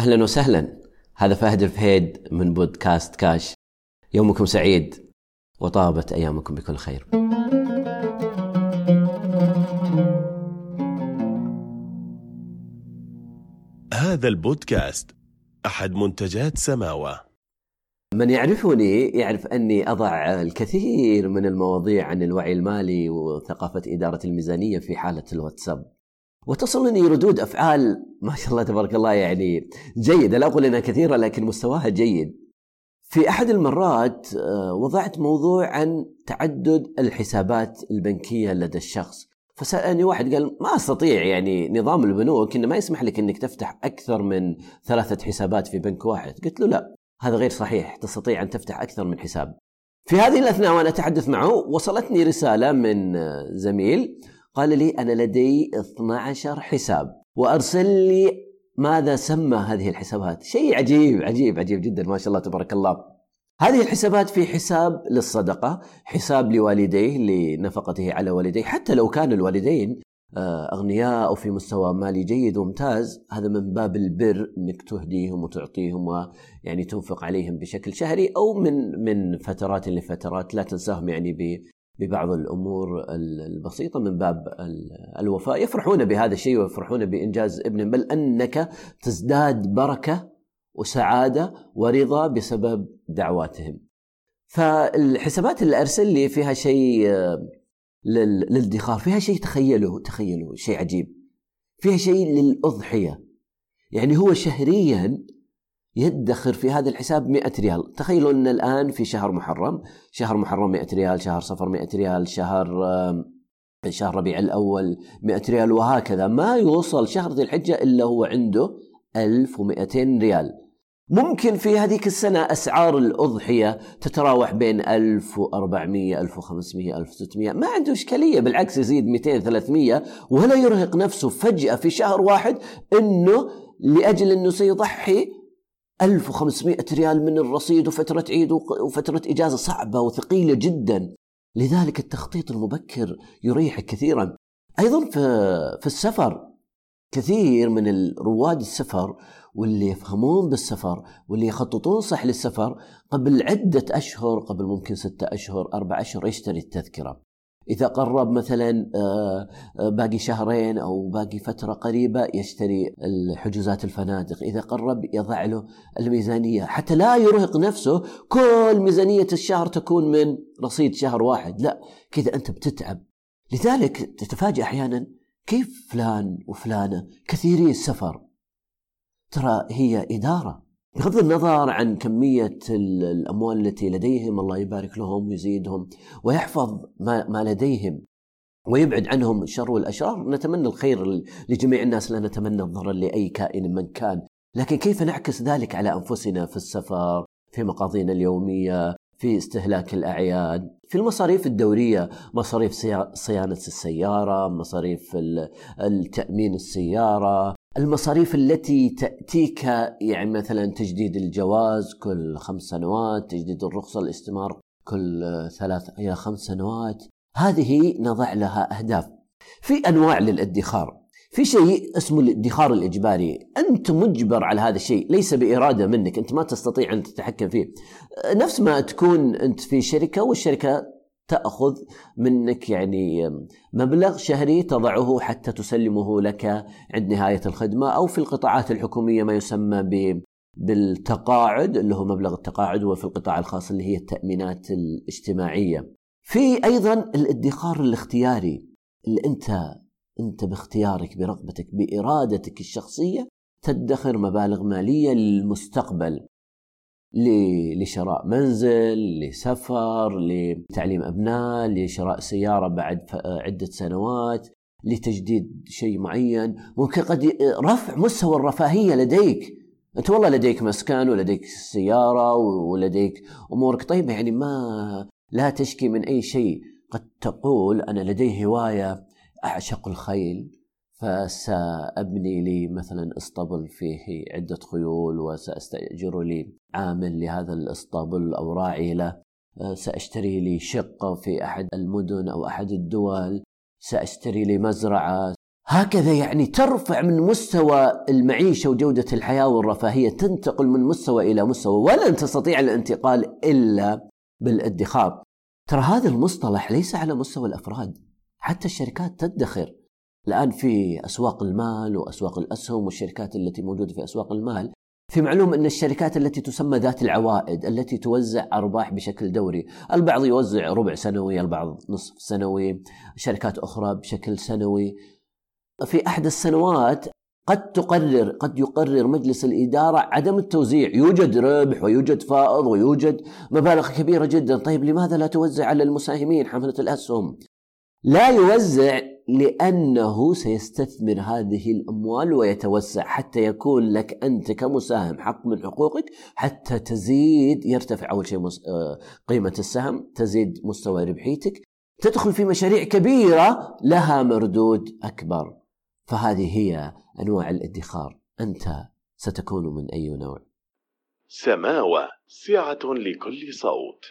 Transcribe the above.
أهلا وسهلا. هذا فهد الفهيد من بودكاست كاش. يومكم سعيد وطابت أيامكم بكل خير. هذا البودكاست أحد منتجات سماوة. من يعرفني يعرف أني أضع الكثير من المواضيع عن الوعي المالي وثقافة إدارة الميزانية في حالة الواتساب. وتصلني ردود أفعال ما شاء الله تبارك الله يعني جيدة. لا أقول إنها كثيرة لكن مستواها جيد. في أحد المرات آه، وضعت موضوع عن تعدد الحسابات البنكية لدى الشخص. فسألني واحد قال ما أستطيع يعني نظام البنوك إنه ما يسمح لك إنك تفتح أكثر من ثلاثة حسابات في بنك واحد. قلت له لا هذا غير صحيح تستطيع أن تفتح أكثر من حساب. في هذه الأثناء وأنا أتحدث معه وصلتني رسالة من آه، زميل قال لي أنا لدي 12 حساب. وأرسل لي ماذا سمى هذه الحسابات. شيء عجيب عجيب عجيب جدا ما شاء الله تبارك الله. هذه الحسابات في حساب للصدقة حساب لوالديه لنفقته على والديه. حتى لو كان الوالدين آه، أغنياء أو في مستوى مالي جيد وممتاز هذا من باب البر أنك تهديهم وتعطيهم ويعني تنفق عليهم بشكل شهري أو من من فترات لفترات. لا تنساهم يعني ببعض الأمور البسيطة من باب الوفاء يفرحون بهذا الشيء ويفرحون بإنجاز ابن بل أنك تزداد بركة وسعادة ورضا بسبب دعواتهم. فالحسابات اللي أرسل لي فيها شيء للادخار، فيها شيء تخيلوا تخيلوا شيء عجيب. فيها شيء للأضحية. يعني هو شهريا يدخر في هذا الحساب 100 ريال. تخيلوا أن الآن في شهر محرم شهر محرم 100 ريال شهر صفر 100 ريال شهر شهر ربيع الأول 100 ريال وهكذا. ما يوصل شهر ذي الحجة إلا هو عنده 1200 ريال. ممكن في هذيك السنة أسعار الأضحية تتراوح بين 1400 1500 1600 ما عنده إشكالية بالعكس يزيد 200 300 ولا يرهق نفسه فجأة في شهر واحد أنه لأجل أنه سيضحي 1500 ريال من الرصيد وفترة عيد وفترة إجازة صعبة وثقيلة جدا. لذلك التخطيط المبكر يريحك كثيرا. أيضا في, في السفر كثير من رواد السفر واللي يفهمون بالسفر واللي يخططون صح للسفر قبل عدة أشهر قبل ممكن ستة أشهر أربع أشهر يشتري التذكرة. إذا قرب مثلا آه، آه، باقي شهرين أو باقي فترة قريبة يشتري الحجوزات الفنادق. إذا قرب يضع له الميزانية. حتى لا يرهق نفسه كل ميزانية الشهر تكون من رصيد شهر واحد. لا كذا أنت بتتعب. لذلك تتفاجأ أحيانا كيف فلان وفلانة كثيري السفر. ترى هي إدارة. بغض النظر عن كمية الأموال التي لديهم الله يبارك لهم ويزيدهم ويحفظ ما, ما لديهم ويبعد عنهم الشر والأشرار نتمنى الخير لجميع الناس لا نتمنى الضرر لأي كائن من كان. لكن كيف نعكس ذلك على أنفسنا في السفر في مقاضينا اليومية في استهلاك الأعياد في المصاريف الدورية مصاريف صيانة السيارة مصاريف التأمين السيارة المصاريف التي تأتيك يعني مثلا تجديد الجواز كل خمس سنوات تجديد الرخصة الاستمار كل ثلاث إلى خمس سنوات هذه نضع لها أهداف. في أنواع للادخار. في شيء اسمه الادخار الإجباري. أنت مجبر على هذا الشيء ليس بإرادة منك أنت ما تستطيع أن تتحكم فيه. نفس ما تكون أنت في شركة والشركة تأخذ منك يعني مبلغ شهري تضعه حتى تسلمه لك عند نهاية الخدمة أو في القطاعات الحكومية ما يسمى بالتقاعد اللي هو مبلغ التقاعد وفي القطاع الخاص اللي هي التأمينات الاجتماعية. في أيضا الادخار الاختياري اللي أنت أنت باختيارك برغبتك بإرادتك الشخصية تدخر مبالغ مالية للمستقبل. لشراء منزل لسفر لتعليم أبناء لشراء سيارة بعد عدة سنوات لتجديد شيء معين. ممكن قد رفع مستوى الرفاهية لديك. أنت والله لديك مسكن ولديك سيارة ولديك أمورك. طيبة يعني ما لا تشكي من أي شيء. قد تقول أنا لدي هواية أعشق الخيل. فسأبني لي مثلا اسطبل فيه عدة خيول وسأستأجر لي عامل لهذا الاسطبل أو راعي له سأشتري لي شقة في أحد المدن أو أحد الدول سأشتري لي مزرعة هكذا يعني ترفع من مستوى المعيشة وجودة الحياة والرفاهية تنتقل من مستوى إلى مستوى ولن تستطيع الانتقال إلا بالادخار. ترى هذا المصطلح ليس على مستوى الأفراد، حتى الشركات تدخر. الآن في أسواق المال وأسواق الأسهم والشركات التي موجودة في أسواق المال في معلوم أن الشركات التي تسمى ذات العوائد التي توزع أرباح بشكل دوري، البعض يوزع ربع سنوي، البعض نصف سنوي، شركات أخرى بشكل سنوي. في أحد السنوات قد تقرر قد يقرر مجلس الإدارة عدم التوزيع، يوجد ربح ويوجد فائض ويوجد مبالغ كبيرة جدا، طيب لماذا لا توزع على المساهمين حملة الأسهم؟ لا يوزع لأنه سيستثمر هذه الأموال ويتوسع حتى يكون لك أنت كمساهم حق من حقوقك حتى تزيد يرتفع أول شيء آه، قيمة السهم، تزيد مستوى ربحيتك، تدخل في مشاريع كبيرة لها مردود أكبر. فهذه هي أنواع الادخار، أنت ستكون من أي نوع؟ سماوة سعة لكل صوت